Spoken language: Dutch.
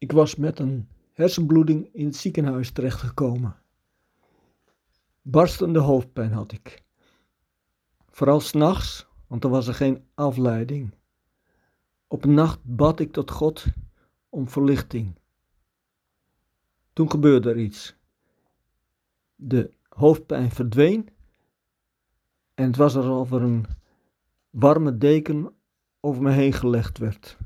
Ik was met een hersenbloeding in het ziekenhuis terechtgekomen. Barstende hoofdpijn had ik. Vooral s'nachts, want er was er geen afleiding. Op een nacht bad ik tot God om verlichting. Toen gebeurde er iets. De hoofdpijn verdween en het was alsof er een warme deken over me heen gelegd werd.